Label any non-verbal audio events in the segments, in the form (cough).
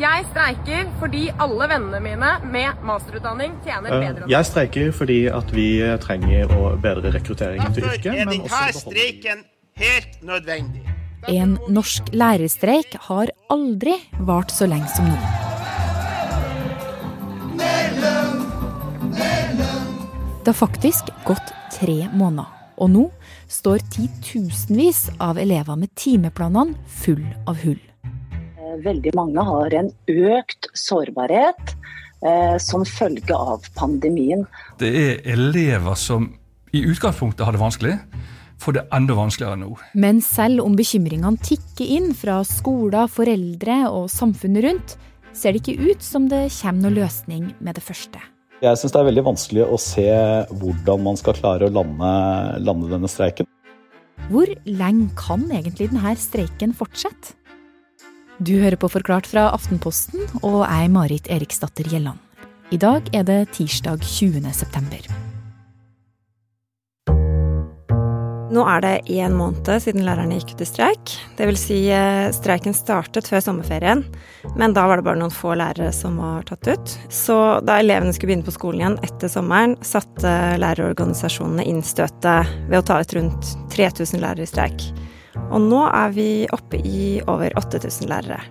Jeg streiker fordi alle vennene mine med masterutdanning tjener bedre Jeg streiker fordi at vi trenger å bedre rekrutteringen til yrket. er men denne også streiken helt nødvendig. En norsk lærerstreik har aldri vart så lenge som nå. Det har faktisk gått tre måneder, og nå står titusenvis av elever med timeplanene full av hull. Veldig mange har en økt sårbarhet eh, som følge av pandemien. Det er elever som i utgangspunktet har det vanskelig, får det enda vanskeligere nå. Men selv om bekymringene tikker inn fra skoler, foreldre og samfunnet rundt, ser det ikke ut som det kommer noen løsning med det første. Jeg syns det er veldig vanskelig å se hvordan man skal klare å lande, lande denne streiken. Hvor lenge kan egentlig denne streiken fortsette? Du hører på Forklart fra Aftenposten, og er Marit Eriksdatter Gjelland. I dag er det tirsdag 20. september. Nå er det én måned siden lærerne gikk ut i streik. Det vil si, eh, streiken startet før sommerferien, men da var det bare noen få lærere som var tatt ut. Så da elevene skulle begynne på skolen igjen etter sommeren, satte lærerorganisasjonene inn støtet ved å ta ut rundt 3000 lærere i streik. Og nå er vi oppe i over 8000 lærere.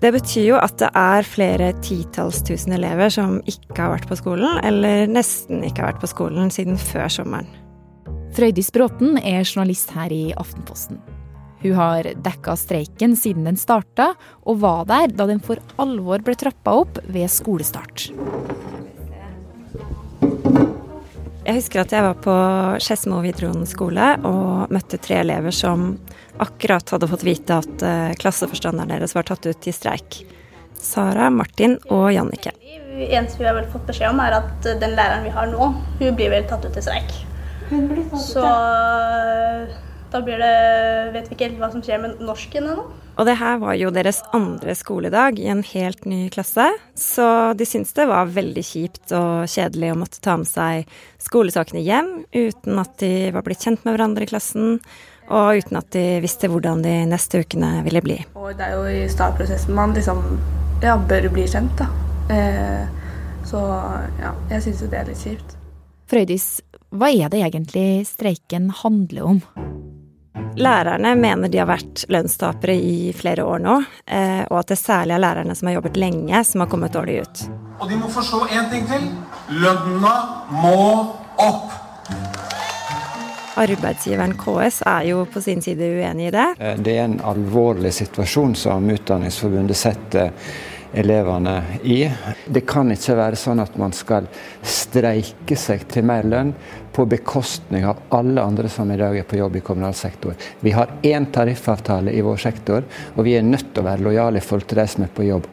Det betyr jo at det er flere titalls tusen elever som ikke har vært på skolen, eller nesten ikke har vært på skolen siden før sommeren. Frøydis Bråten er journalist her i Aftenposten. Hun har dekka streiken siden den starta, og var der da den for alvor ble trappa opp ved skolestart. Jeg husker at jeg var på Skedsmo videregående skole og møtte tre elever som akkurat hadde fått vite at eh, klasseforstanderen deres var tatt ut i streik. Sara, Martin og Jannike. Det eneste vi har vel fått beskjed om, er at den læreren vi har nå, hun blir vel tatt ut i streik. Så da blir det Vet vi ikke helt hva som skjer med norsken ennå. Og det her var jo deres andre skoledag i en helt ny klasse, så de syntes det var veldig kjipt og kjedelig å måtte ta med seg skolesakene hjem uten at de var blitt kjent med hverandre i klassen, og uten at de visste hvordan de neste ukene ville bli. Og det er jo i startprosessen man liksom ja, bør bli kjent, da. Eh, så ja, jeg syns jo det er litt kjipt. Frøydis, hva er det egentlig streiken handler om? Lærerne mener de har vært lønnstapere i flere år nå, eh, og at det særlig er lærerne som har jobbet lenge, som har kommet dårlig ut. Og de må forstå én ting til. Lønna må opp. Arbeidsgiveren KS er jo på sin side uenig i det. Eh, Det er en alvorlig situasjon som Utdanningsforbundet setter elevene i. Det kan ikke være sånn at man skal streike seg til mer lønn på bekostning av alle andre som i dag er på jobb i kommunal sektor. Vi har én tariffavtale i vår sektor, og vi er nødt til å være lojale i forhold til de som er på jobb.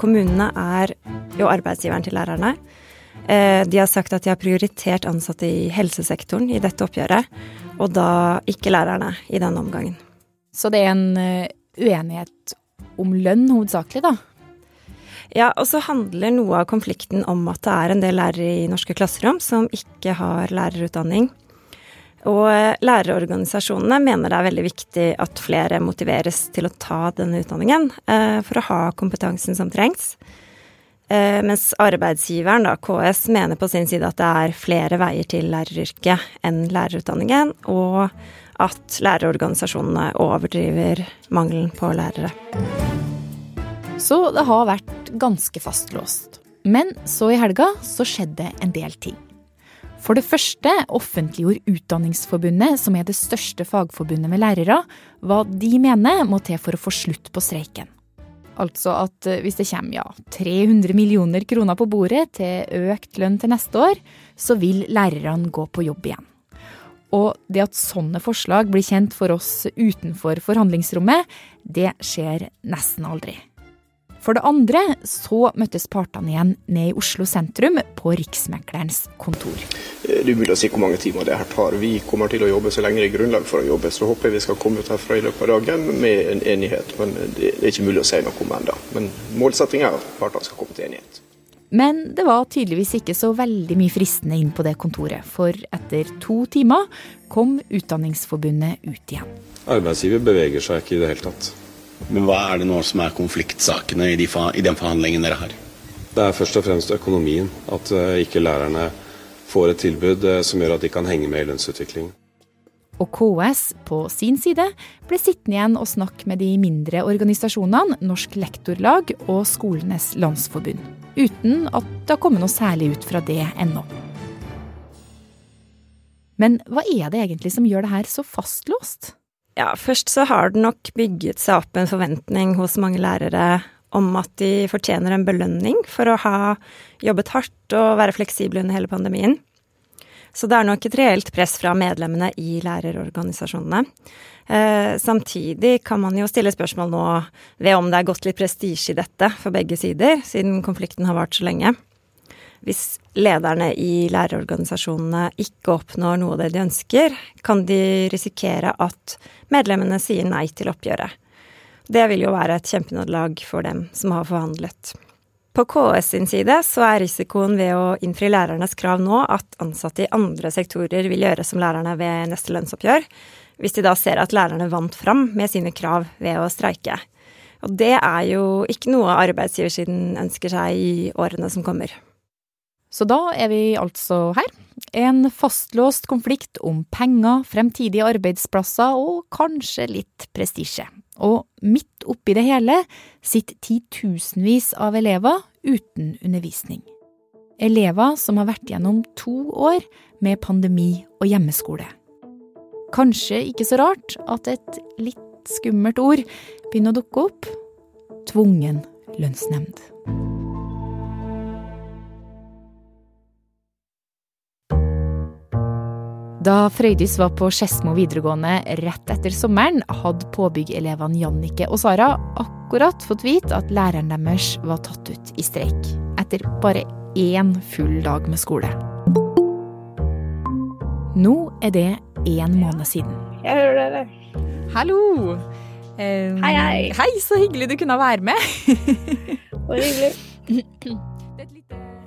Kommunene er jo arbeidsgiveren til lærerne. Eh, De har sagt at de har prioritert ansatte i helsesektoren i dette oppgjøret, og da ikke lærerne i denne omgangen. Så det er en eh, uenighet om lønn hovedsakelig, da? Ja, og så handler noe av konflikten om at det er en del lærere i norske klasserom som ikke har lærerutdanning. Og eh, lærerorganisasjonene mener det er veldig viktig at flere motiveres til å ta denne utdanningen eh, for å ha kompetansen som trengs. Eh, mens arbeidsgiveren, da, KS, mener på sin side at det er flere veier til læreryrket enn lærerutdanningen, og at lærerorganisasjonene overdriver mangelen på lærere. Så det har vært ganske fastlåst. Men så i helga så skjedde en del ting. For det første offentliggjorde Utdanningsforbundet, som er det største fagforbundet med lærere, hva de mener må til for å få slutt på streiken. Altså at eh, hvis det kommer ja, 300 millioner kroner på bordet til økt lønn til neste år, så vil lærerne gå på jobb igjen. Og det at sånne forslag blir kjent for oss utenfor forhandlingsrommet, det skjer nesten aldri. For det andre så møttes partene igjen ned i Oslo sentrum, på Riksmeklerens kontor. Det er umulig å si hvor mange timer det her tar. Vi kommer til å jobbe så lenge det er grunnlag for å jobbe. Så håper jeg vi skal komme ut herfra i løpet av dagen med en enighet. Men det er ikke mulig å si noe om ennå. Men målsettingen er at partene skal komme til enighet. Men det var tydeligvis ikke så veldig mye fristende inn på det kontoret, for etter to timer kom Utdanningsforbundet ut igjen. Arbeidsgiver beveger seg ikke i det hele tatt. Men hva er det nå som er konfliktsakene i, de, i den forhandlingen dere har? Det er først og fremst økonomien. At uh, ikke lærerne får et tilbud uh, som gjør at de kan henge med i lønnsutviklingen. Og KS på sin side ble sittende igjen og snakke med de mindre organisasjonene Norsk Lektorlag og Skolenes Landsforbund, uten at det har kommet noe særlig ut fra det ennå. Men hva er det egentlig som gjør det her så fastlåst? Ja, først så har det nok bygget seg opp en forventning hos mange lærere om at de fortjener en belønning for å ha jobbet hardt og være fleksible under hele pandemien. Så det er nok et reelt press fra medlemmene i lærerorganisasjonene. Eh, samtidig kan man jo stille spørsmål nå ved om det er gått litt prestisje i dette for begge sider, siden konflikten har vart så lenge. Hvis lederne i lærerorganisasjonene ikke oppnår noe av det de ønsker, kan de risikere at medlemmene sier nei til oppgjøret. Det vil jo være et kjempenederlag for dem som har forhandlet. På KS sin side så er risikoen ved å innfri lærernes krav nå at ansatte i andre sektorer vil gjøre som lærerne ved neste lønnsoppgjør, hvis de da ser at lærerne vant fram med sine krav ved å streike. Og det er jo ikke noe arbeidsgiversiden ønsker seg i årene som kommer. Så da er vi altså her. En fastlåst konflikt om penger, fremtidige arbeidsplasser og kanskje litt prestisje. Og midt oppi det hele sitter titusenvis av elever uten undervisning. Elever som har vært gjennom to år med pandemi og hjemmeskole. Kanskje ikke så rart at et litt skummelt ord begynner å dukke opp tvungen lønnsnemnd. Da Frøydis var på Skedsmo videregående rett etter sommeren, hadde påbyggelevene Jannike og Sara akkurat fått vite at læreren deres var tatt ut i streik. Etter bare én full dag med skole. Nå er det én måned siden. Jeg hører dere. Hallo! Um, hei, hei. Hei, så hyggelig du kunne være med. (laughs) Så hyggelig.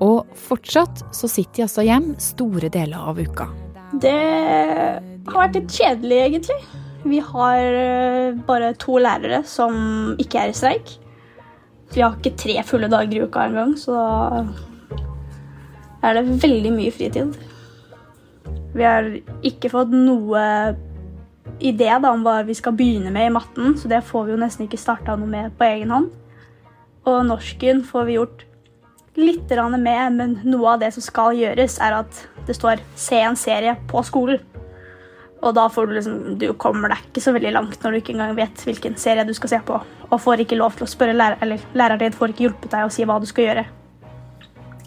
Og fortsatt så sitter de altså hjem store deler av uka. Det har vært litt kjedelig, egentlig. Vi har eh, bare to lærere som ikke er i streik. Vi har ikke tre fulle dager i uka engang, så da er det veldig mye fritid. Vi har ikke fått noe idé da, om hva vi skal begynne med i matten, så det får vi jo nesten ikke starta noe med på egen hånd. Og norsken får vi gjort litt med, men noe av det som skal gjøres, er at det står 'se en serie på skolen'. Og da får du liksom Du kommer deg ikke så veldig langt når du ikke engang vet hvilken serie du skal se på, og får ikke lov til å spørre lærer, eller læreren din får ikke hjulpet deg å si hva du skal gjøre.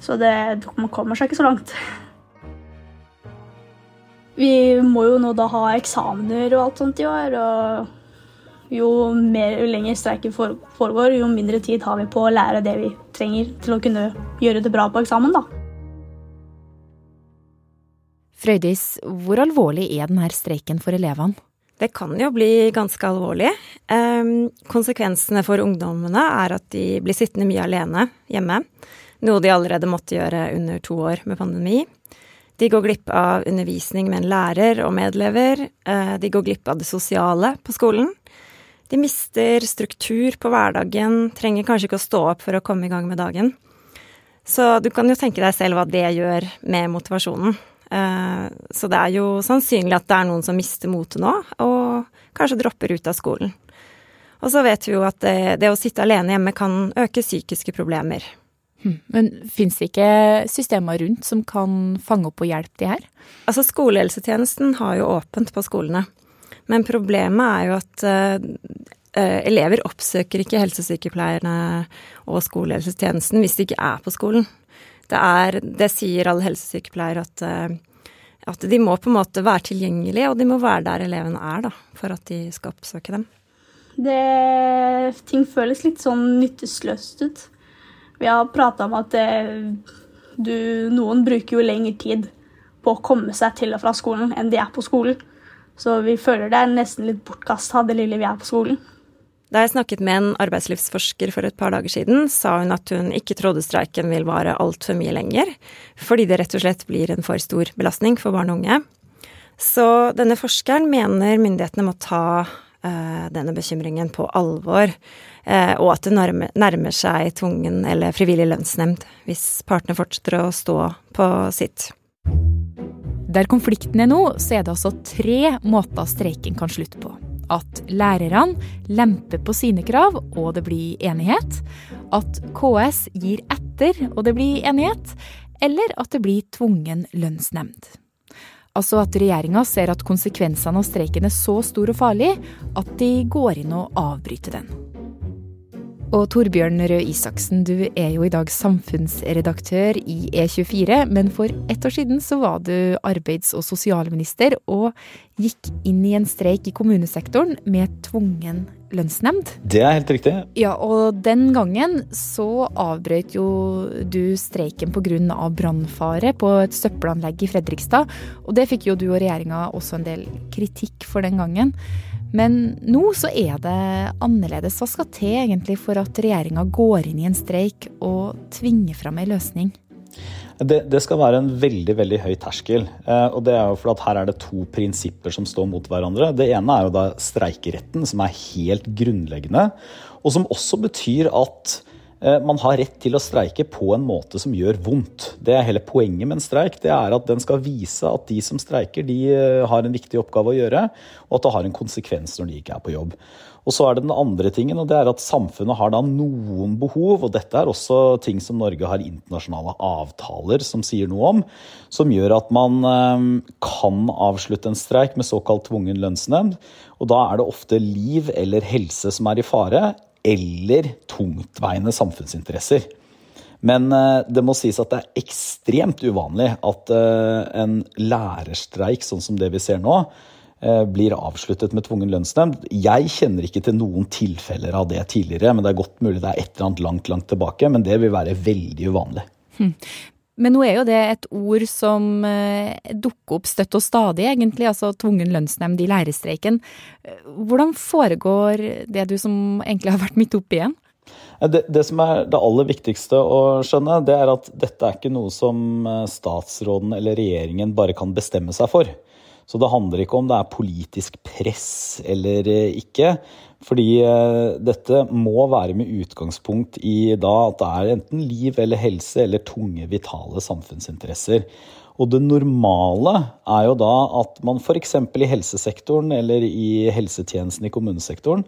Så det, man kommer seg ikke så langt. Vi må jo nå da ha eksamener og alt sånt i år, og jo, mer, jo lenger streiken foregår, jo mindre tid har vi på å lære det vi trenger til å kunne gjøre det bra på eksamen. da. Frøydis, hvor alvorlig er denne streiken for elevene? Det kan jo bli ganske alvorlig. Eh, konsekvensene for ungdommene er at de blir sittende mye alene hjemme, noe de allerede måtte gjøre under to år med pandemi. De går glipp av undervisning med en lærer og medelever. Eh, de går glipp av det sosiale på skolen. De mister struktur på hverdagen, trenger kanskje ikke å stå opp for å komme i gang med dagen. Så du kan jo tenke deg selv hva det gjør med motivasjonen. Eh, så det er jo sannsynlig at det er noen som mister motet nå, og kanskje dropper ut av skolen. Og så vet vi jo at det, det å sitte alene hjemme kan øke psykiske problemer. Hm, men fins det ikke systemer rundt som kan fange opp og hjelpe de her? Altså Skolehelsetjenesten har jo åpent på skolene. Men problemet er jo at uh, elever oppsøker ikke helsesykepleierne og skolehelsetjenesten hvis de ikke er på skolen. Det, er, det sier alle helsesykepleiere at, uh, at de må på en måte være tilgjengelige, og de må være der elevene er, da, for at de skal oppsøke dem. Det, ting føles litt sånn nytteløst ut. Vi har prata om at du, noen bruker jo lengre tid på å komme seg til og fra skolen enn de er på skolen. Så vi føler det er nesten litt bortkasta, det lille vi er på skolen. Da jeg snakket med en arbeidslivsforsker for et par dager siden, sa hun at hun ikke trodde streiken vil vare altfor mye lenger, fordi det rett og slett blir en for stor belastning for barn og unge. Så denne forskeren mener myndighetene må ta eh, denne bekymringen på alvor, eh, og at det nærmer, nærmer seg tvungen eller frivillig lønnsnemnd hvis partene fortsetter å stå på sitt. Der konflikten er nå, så er det altså tre måter streiken kan slutte på. At lærerne lemper på sine krav, og det blir enighet. At KS gir etter, og det blir enighet. Eller at det blir tvungen lønnsnemnd. Altså at regjeringa ser at konsekvensene av streiken er så stor og farlig at de går inn og avbryter den. Og Torbjørn Røe Isaksen, du er jo i dag samfunnsredaktør i E24, men for ett år siden så var du arbeids- og sosialminister og gikk inn i en streik i kommunesektoren med tvungen lønnsnemnd. Det er helt riktig. Ja, og den gangen så avbrøt jo du streiken pga. brannfare på et søppelanlegg i Fredrikstad. Og det fikk jo du og regjeringa også en del kritikk for den gangen. Men nå så er det annerledes. Hva skal til egentlig for at regjeringa går inn i en streik og tvinger fram ei løsning? Det, det, skal være en veldig veldig høy terskel. Eh, og det er jo for at Her er det to prinsipper som står mot hverandre. Det ene er jo da streikeretten, som er helt grunnleggende. Og som også betyr at man har rett til å streike på en måte som gjør vondt. Det er hele poenget med en streik. Det er at den skal vise at de som streiker, de eh, har en viktig oppgave å gjøre, og at det har en konsekvens når de ikke er på jobb. Og så er det den andre tingen, og det er at samfunnet har da noen behov, og dette er også ting som Norge har internasjonale avtaler som sier noe om, som gjør at man eh, kan avslutte en streik med såkalt tvungen lønnsnemnd. Og da er det ofte liv eller helse som er i fare, eller tungtveiende samfunnsinteresser. Men eh, det må sies at det er ekstremt uvanlig at eh, en lærerstreik, sånn som det vi ser nå, eh, blir avsluttet med tvungen lønnsnemnd. Jeg kjenner ikke til noen tilfeller av det tidligere, men det er godt mulig det er et eller annet langt, langt tilbake. Men det vil være veldig uvanlig. Men nå er jo det et ord som eh, dukker opp støtt og stadig, egentlig, altså tvungen lønnsnemnd i lærerstreiken. Hvordan foregår det du som egentlig har vært midt oppi igjen? Det, det, som er det aller viktigste å skjønne, det er at dette er ikke noe som eh, statsråden eller regjeringen bare kan bestemme seg for. Så det handler ikke om det er politisk press eller eh, ikke. Fordi eh, dette må være med utgangspunkt i da at det er enten liv eller helse eller tunge, vitale samfunnsinteresser. Og det normale er jo da at man f.eks. i helsesektoren eller i helsetjenesten i kommunesektoren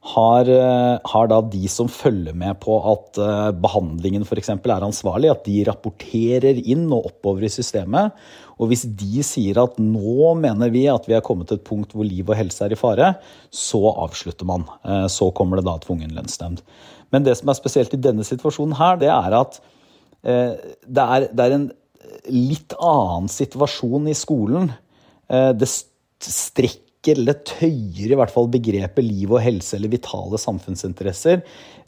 har, eh, har, da de som følger med på at behandlingen f.eks. er ansvarlig, at de rapporterer inn og oppover i systemet. Og hvis de sier at nå mener vi at vi er kommet til et punkt hvor liv og helse er i fare, så avslutter man. Eh, så kommer det da tvungen lønnsnemnd. Men det som er spesielt i denne situasjonen her, det er at eh, det er, det er en litt annen situasjon i skolen. Eh, det strekker eller tøyer i hvert fall begrepet liv og helse eller vitale samfunnsinteresser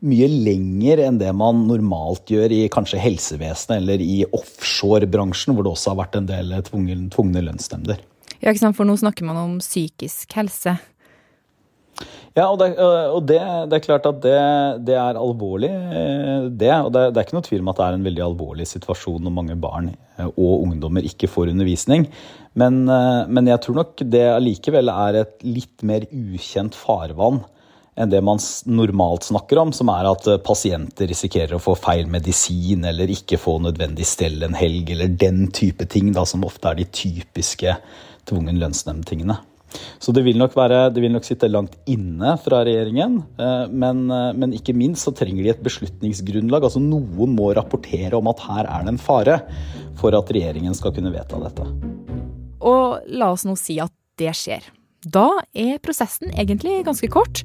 mye lenger enn det man normalt gjør i kanskje helsevesenet eller i offshorebransjen, hvor det også har vært en del tvungne, lønnsnemnder. Ja, ikke sant, for nå snakker man om psykisk helse. Ja, og, det, og det, det, er klart at det, det er alvorlig, eh, det. Og det, er ikke noe tvil om at det er en veldig alvorlig situasjon når mange barn eh, og ungdommer ikke får undervisning. Men, men jeg tror nok det allikevel er et litt mer ukjent farvann enn det man normalt snakker om, som er at pasienter risikerer å få feil medisin eller ikke få nødvendig stell en helg, eller den type ting da, som ofte er de typiske tvungen lønnsnemnd-tingene. Så det vil, nok være, det vil nok sitte langt inne fra regjeringen. Eh, men, eh, men, ikke minst så trenger de et beslutningsgrunnlag. Altså noen må rapportere om at her er det en fare, for at regjeringen skal kunne vedta dette. Og la oss nå si at det skjer. Da er prosessen egentlig ganske kort.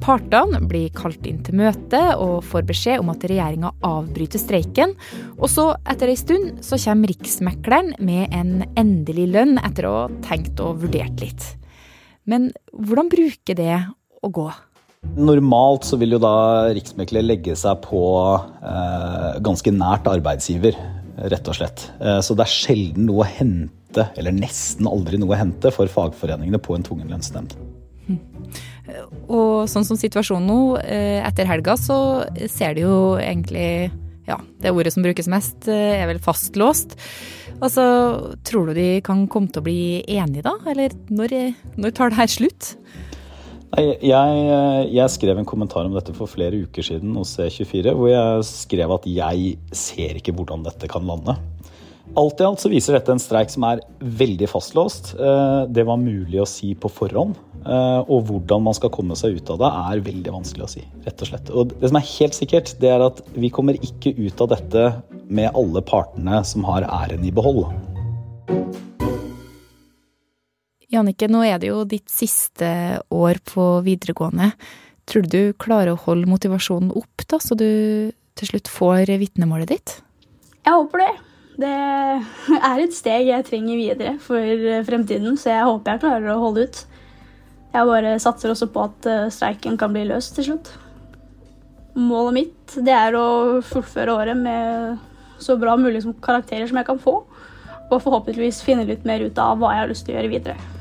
Partene blir kalt inn til møte og får beskjed om at regjeringa avbryter streiken. Og så, etter ei stund, så kommer Riksmekleren med en endelig lønn etter å ha tenkt og vurdert litt. Men hvordan bruker det å gå? Normalt så vil jo da riksmekler legge seg på eh, ganske nært arbeidsgiver, rett og slett. Eh, så det er sjelden noe å hente, eller nesten aldri noe å hente, for fagforeningene på en tvungen lønnsnemnd. Og sånn som situasjonen nå, eh, etter helga, så ser det jo egentlig Ja, det ordet som brukes mest, eh, er vel fastlåst. Altså, tror du de kan komme til å bli enige da, eller når, når tar det her slutt? Jeg, jeg, skrev en kommentar om dette for flere uker siden hos C24, hvor jeg skrev at jeg ser ikke hvordan dette kan lande. Alt i alt så viser dette en streik som er veldig fastlåst. Eh, det var mulig å si på forhånd. Eh, og hvordan man skal komme seg ut av det, er veldig vanskelig å si. rett Og slett. Og det som er helt sikkert, det er at vi kommer ikke ut av dette med alle partene som har æren i behold. Jannicke, nå er det jo ditt siste år på videregående. Tror du du klarer å holde motivasjonen opp, da, så du til slutt får vitnemålet ditt? Jeg håper det. Det er et steg jeg trenger videre for fremtiden, så jeg håper jeg klarer å holde ut. Jeg bare satser også på at eh, streiken kan bli løst til slutt. Målet mitt det er å fullføre året med så bra mulig som karakterer som jeg kan få. Og forhåpentligvis finne litt mer ut av hva jeg har lyst til å gjøre videre.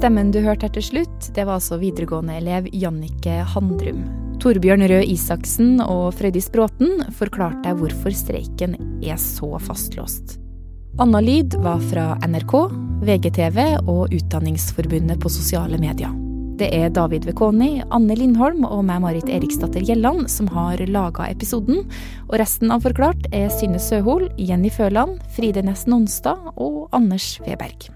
Stemmen du hørte her til slutt, det var altså videregående-elev Jannike Handrum. Torbjørn Røe Isaksen og Frøydis Bråten forklarte deg hvorfor streiken er så fastlåst. Anna Lyd var fra NRK, VGTV og Utdanningsforbundet på sosiale medier. Det er David Vekoni, Anne Lindholm og meg, Marit Eriksdatter Gjelland, som har laga episoden. Og resten av Forklart er Synne Søhol, Jenny Føland, Fride Næss Nonstad og Anders Weberg.